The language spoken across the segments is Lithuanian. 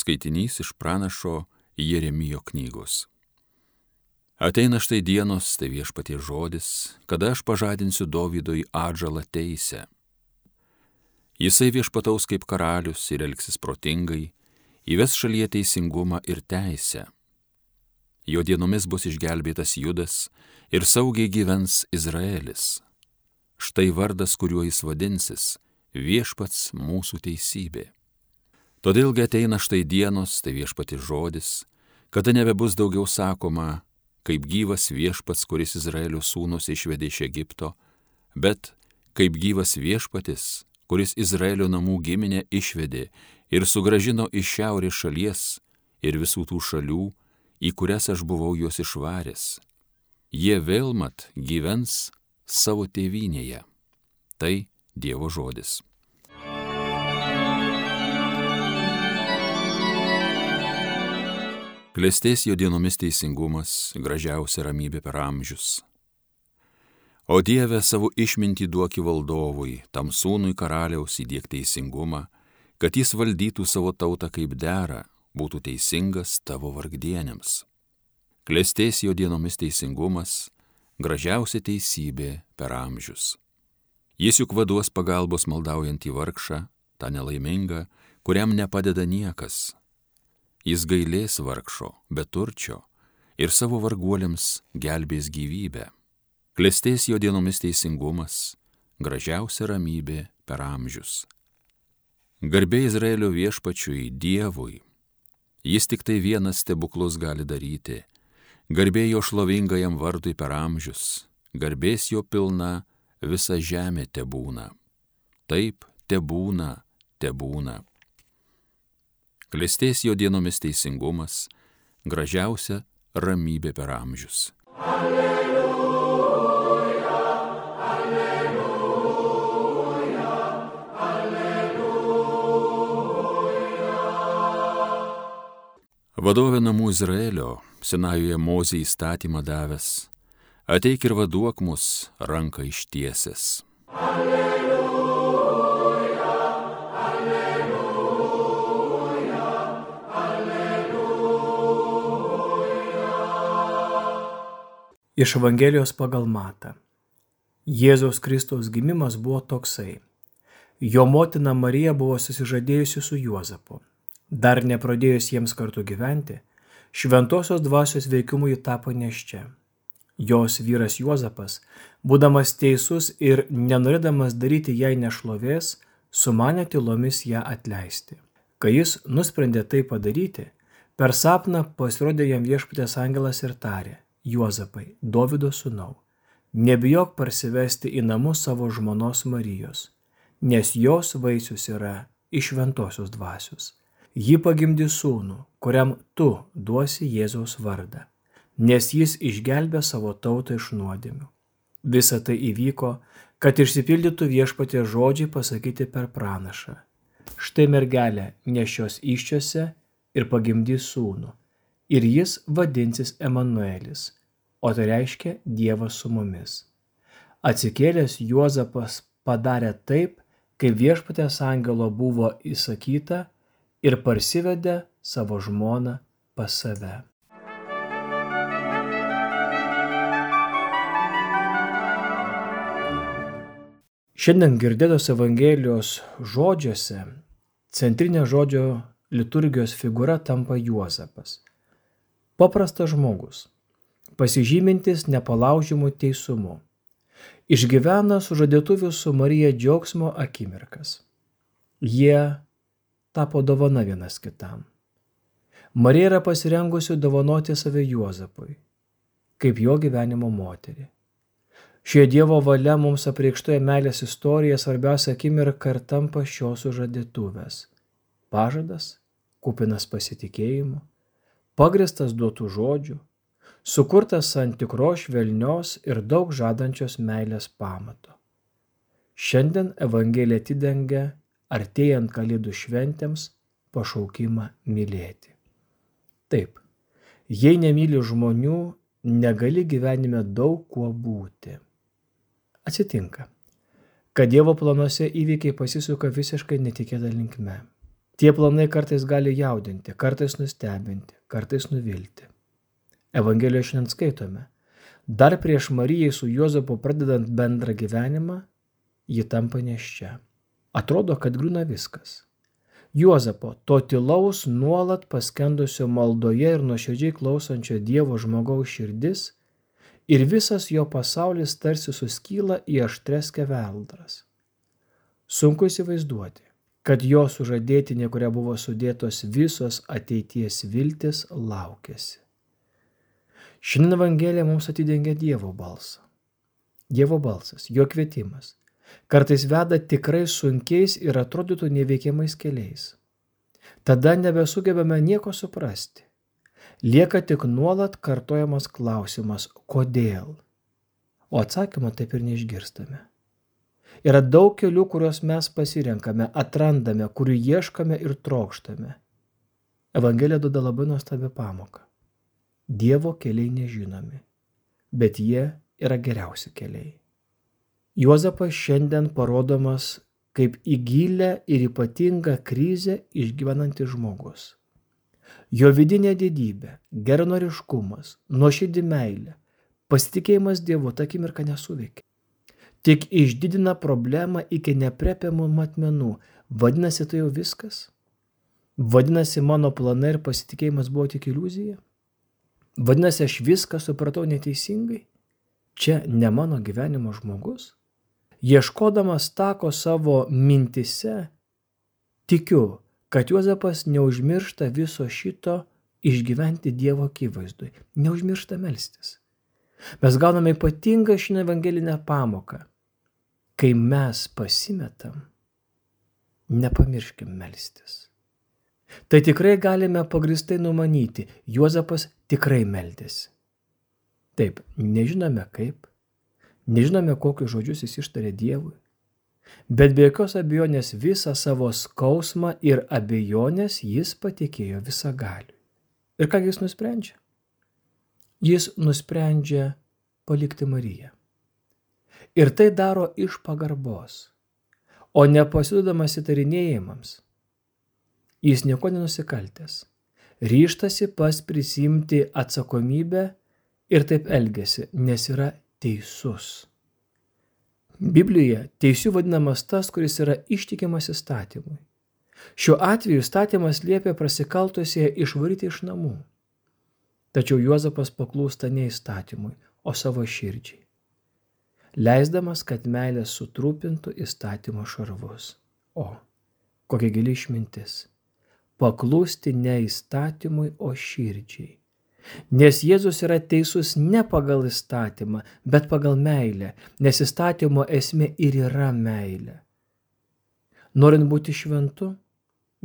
Skaitinys iš pranašo Jeremijo knygos. Ateina štai dienos, tai viešpatie žodis, kada aš pažadinsiu Dovydui atžalą teisę. Jisai viešpataus kaip karalius ir elgsis protingai, įves šalyje teisingumą ir teisę. Jo dienomis bus išgelbėtas Judas ir saugiai gyvens Izraelis. Štai vardas, kuriuo jis vadinsis - viešpats mūsų teisybė. Todėlgi ateina štai dienos, tai viešpati žodis, kada nebebus daugiau sakoma, kaip gyvas viešpats, kuris Izraelio sūnus išvedė iš Egipto, bet kaip gyvas viešpatis, kuris Izraelio namų giminę išvedė ir sugražino iš šiaurės šalies ir visų tų šalių, į kurias aš buvau juos išvaręs. Jie vėl mat gyvens savo tėvynėje. Tai Dievo žodis. Klestės jo dienomis teisingumas, gražiausia ramybė per amžius. O Dieve savo išmintį duoki valdovui, tam sūnui karaliaus įdėk teisingumą, kad jis valdytų savo tautą kaip dera, būtų teisingas tavo vargdienėms. Klestės jo dienomis teisingumas, gražiausia teisybė per amžius. Jis juk vaduos pagalbos maldaujant į vargšą, tą nelaimingą, kuriam nepadeda niekas, Jis gailės vargšo, beturčio ir savo varguoliams gelbės gyvybę. Klestės jo dienomis teisingumas, gražiausia ramybė per amžius. Garbė Izraelio viešpačiui Dievui. Jis tik tai vienas stebuklus gali daryti. Garbė jo šlovingajam vardui per amžius. Garbės jo pilna visa žemė tebūna. Taip, tebūna, tebūna klestės jo dienomis teisingumas, gražiausia ramybė per amžius. Alleluja, alleluja, alleluja. Vadovė namų Izraelio, Sinajuje Mozė įstatymą davęs, ateik ir vaduok mus ranką ištiesęs. Alleluja. Iš Evangelijos pagal Matą. Jėzaus Kristaus gimimas buvo toksai. Jo motina Marija buvo susižadėjusi su Juozapu. Dar nepradėjus jiems kartu gyventi, šventosios dvasios veikimui ji tapo neščia. Jos vyras Juozapas, būdamas teisus ir nenorėdamas daryti jai nešlovės, sumanė tylomis ją atleisti. Kai jis nusprendė tai padaryti, per sapną pasirodė jam viešpatės angelas ir tarė Juozapai, Dovido sūnau, nebijok parsivesti į namus savo žmonos Marijos, nes jos vaisius yra iš šventosios dvasios. Ji pagimdys sūnų, kuriam tu duosi Jėzaus vardą, nes jis išgelbė savo tautą iš nuodėmių. Visa tai įvyko, kad išsipildytų viešpatie žodžiai pasakyti per pranašą. Štai mergelė nešios iščiose ir pagimdys sūnų ir jis vadinsis Emanuelis, o tai reiškia Dievas su mumis. Atsikėlęs Juozapas padarė taip, kaip viešpatės angelo buvo įsakyta ir parsivedė savo žmoną pas save. Šiandien girdėtos Evangelijos žodžiuose centrinė žodžio liturgijos figūra tampa Juozapas. Paprastas žmogus, pasižymintis nepalaužimu teisumu, išgyvena sužadėtuvių su Marija džiaugsmo akimirkas. Jie tapo dovana vienas kitam. Marija yra pasirengusi dovanoti save Juozapui, kaip jo gyvenimo moterį. Šioje Dievo valia mums apreikštoje meilės istorija svarbiausia akimirka ir tampa šios sužadėtuvės. Pažadas, kupinas pasitikėjimu, pagristas duotų žodžių, sukurtas ant tikros švelnios ir daug žadančios meilės pamato. Šiandien Evangelija atidengia artėjant Kalėdų šventėms pašaukimą mylėti. Taip, jei nemyli žmonių, negali gyvenime daug kuo būti. Atsitinka, kad Dievo planuose įvykiai pasisuka visiškai netikėtą linkme. Tie planai kartais gali jaudinti, kartais nustebinti, kartais nuvilti. Evangelijoje šiandien skaitome. Dar prieš Marijai su Juozapu pradedant bendrą gyvenimą, ji tampa neščia. Atrodo, kad grūna viskas. Juozapo, to tilaus, nuolat paskendusio maldoje ir nuoširdžiai klausančio Dievo žmogaus širdis ir visas jo pasaulis tarsi suskyla į aštres keveldras. Sunku įsivaizduoti, kad jo sužadėtinė, kuria buvo sudėtos visos ateities viltis, laukėsi. Šiandien Evangelija mums atidengia Dievo balsą. Dievo balsas, jo kvietimas, kartais veda tikrai sunkiais ir atrodytų neveikiamais keliais. Tada nebesugebame nieko suprasti. Lieka tik nuolat kartojamas klausimas, kodėl. O atsakymą taip ir neišgirstame. Yra daug kelių, kuriuos mes pasirenkame, atrandame, kurių ieškame ir trokštame. Evangelija duoda labai nuostabią pamoką. Dievo keliai nežinomi, bet jie yra geriausi keliai. Juozapas šiandien parodomas kaip į gilę ir ypatingą krizę išgyvenantis žmogus. Jo vidinė didybė, geranoriškumas, nuoširdį meilė, pasitikėjimas Dievu tą akimirką nesuveikia. Tik išdidina problemą iki neprepiamų matmenų. Vadinasi, tai jau viskas? Vadinasi, mano planai ir pasitikėjimas buvo tik iliuzija? Vadinasi, aš viską supratau neteisingai? Čia ne mano gyvenimo žmogus? Ieškodamas tako savo mintise, tikiu, kad Juozapas neužmiršta viso šito išgyventi Dievo akivaizdui, neužmiršta melstis. Mes gauname ypatingą šią evangelinę pamoką. Kai mes pasimetam, nepamirškim melstis. Tai tikrai galime pagristai numanyti, Juozapas tikrai meldėsi. Taip, nežinome kaip, nežinome kokius žodžius jis ištarė Dievui, bet be jokios abejonės visą savo skausmą ir abejonės jis patikėjo visą galių. Ir ką jis nusprendžia? Jis nusprendžia palikti Mariją. Ir tai daro iš pagarbos, o nepasiduodamas įtarinėjimams Jis nieko nenusikaltęs. Ryštasi pas prisimti atsakomybę ir taip elgesi, nes yra teisus. Biblijoje teisiu vadinamas tas, kuris yra ištikimas įstatymui. Šiuo atveju įstatymas liepia prasikaltusie išvaryti iš namų. Tačiau Juozapas paklūsta ne įstatymui, o savo širdžiai. Leisdamas, kad meilė sutrūpintų įstatymo šarvus. O, kokia gili išmintis paklusti ne įstatymui, o širdžiai. Nes Jėzus yra teisus ne pagal įstatymą, bet pagal meilę, nes įstatymo esmė ir yra meilė. Norint būti šventu,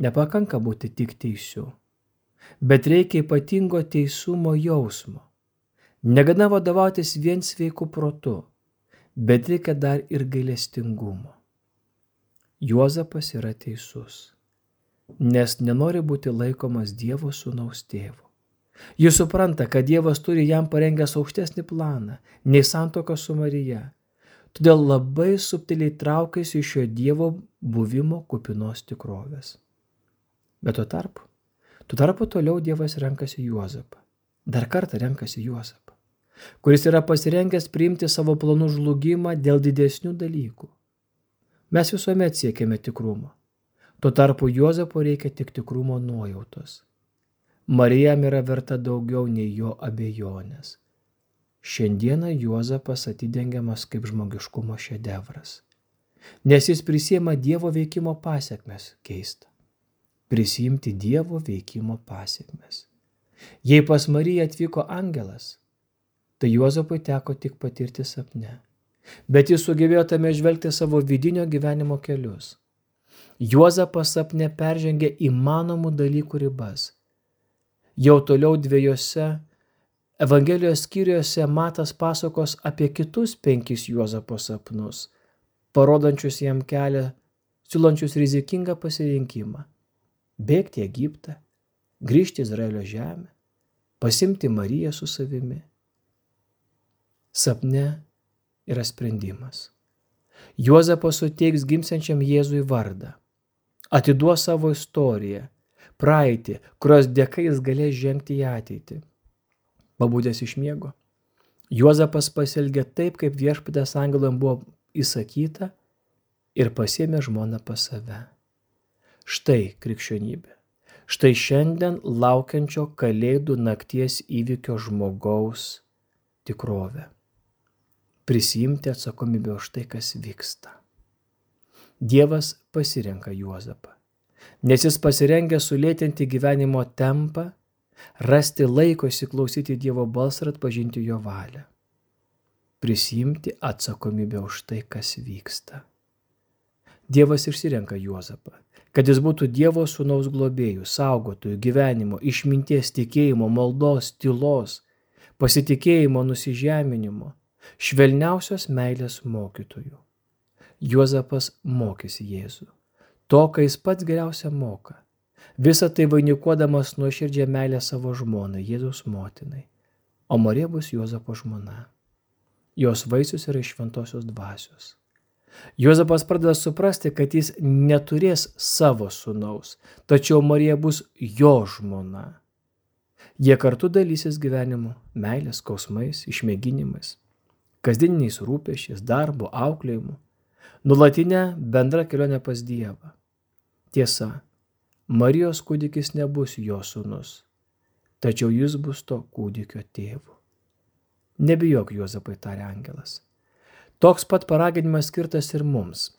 nepakanka būti tik teisiu, bet reikia ypatingo teisumo jausmo. Negana vadovautis vien sveiku protu, bet reikia dar ir gailestingumo. Juozapas yra teisus nes nenori būti laikomas Dievo sūnaus tėvu. Jis supranta, kad Dievas turi jam parengęs aukštesnį planą nei santoka su Marija. Todėl labai subtiliai traukiasi iš šio Dievo buvimo kupinos tikrovės. Bet tuo tarpu, tuo tarpu toliau Dievas renkasi Juozapą. Dar kartą renkasi Juozapą, kuris yra pasirengęs priimti savo planų žlugimą dėl didesnių dalykų. Mes visuomet siekiame tikrumo. Tuo tarpu Juozapo reikia tik tikrumo nuojautos. Marijam yra verta daugiau nei jo abejonės. Šiandieną Juozapas atidengiamas kaip žmogiškumo šedevras. Nes jis prisėma Dievo veikimo pasiekmes keista. Prisimti Dievo veikimo pasiekmes. Jei pas Mariją atvyko angelas, tai Juozapui teko tik patirti sapne. Bet jis sugebėjo tame žvelgti savo vidinio gyvenimo kelius Juozapas sapne peržengė įmanomų dalykų ribas. Jau toliau dviejose Evangelijos skyriuose Matas pasakos apie kitus penkis Juozapo sapnus, parodančius jam kelią, siūlančius rizikingą pasirinkimą - bėgti Egiptą, grįžti Izraelio žemę, pasimti Mariją su savimi. Sapne yra sprendimas. Juozapas suteiks gimsiančiam Jėzui vardą atiduos savo istoriją, praeitį, kurios dėka jis galės žengti į ateitį. Pabūdęs iš miego. Juozapas pasielgė taip, kaip viešpatės angelam buvo įsakyta ir pasėmė žmoną pas save. Štai krikščionybė. Štai šiandien laukiančio kalėdų nakties įvykio žmogaus tikrovė. Prisimti atsakomybę už tai, kas vyksta. Dievas pasirenka Juozapą, nes jis pasirengia sulėtinti gyvenimo tempą, rasti laiko įsiklausyti Dievo balsą ir atpažinti jo valią. Prisimti atsakomybę už tai, kas vyksta. Dievas išsirenka Juozapą, kad jis būtų Dievo sūnaus globėjų, saugotojų, gyvenimo, išminties, tikėjimo, maldos, tylos, pasitikėjimo, nusižeminimo, švelniausios meilės mokytojų. Juozapas mokėsi Jėzų. To, ką jis pats geriausia moka. Visą tai vainikuodamas nuoširdžią meilę savo žmonai, Jėzaus motinai. O Marija bus Juozapo žmona. Jos vaisius yra šventosios dvasios. Juozapas pradeda suprasti, kad jis neturės savo sunaus, tačiau Marija bus jo žmona. Jie kartu dalysis gyvenimu, meilės, skausmais, išmėginimais, kasdieniniais rūpešiais, darbo, auklėjimu, Nulatinė bendra kelionė pas Dievą. Tiesa, Marijos kūdikis nebus jo sūnus, tačiau jis bus to kūdikio tėvu. Nebijok, Juozapai, tarė angelas. Toks pat paraginimas skirtas ir mums.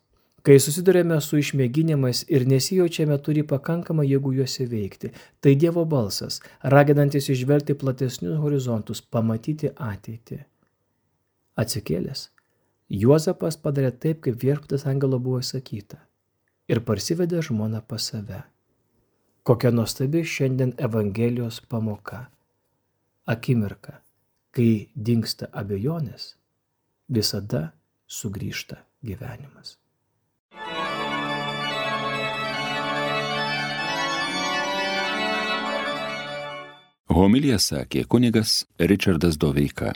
Kai susidurėme su išmėginimais ir nesijaučiame turi pakankamą jėgų juos įveikti, tai Dievo balsas, raginantis išvelgti platesnius horizontus, pamatyti ateitį. Atsikėlęs, Juozapas padarė taip, kaip viešpatas angelo buvo sakyta ir parsivedė žmoną pas save. Kokia nuostabi šiandien Evangelijos pamoka. Akimirka, kai dinksta abejonės, visada sugrįžta gyvenimas. Homilija sakė kunigas Richardas Doveika.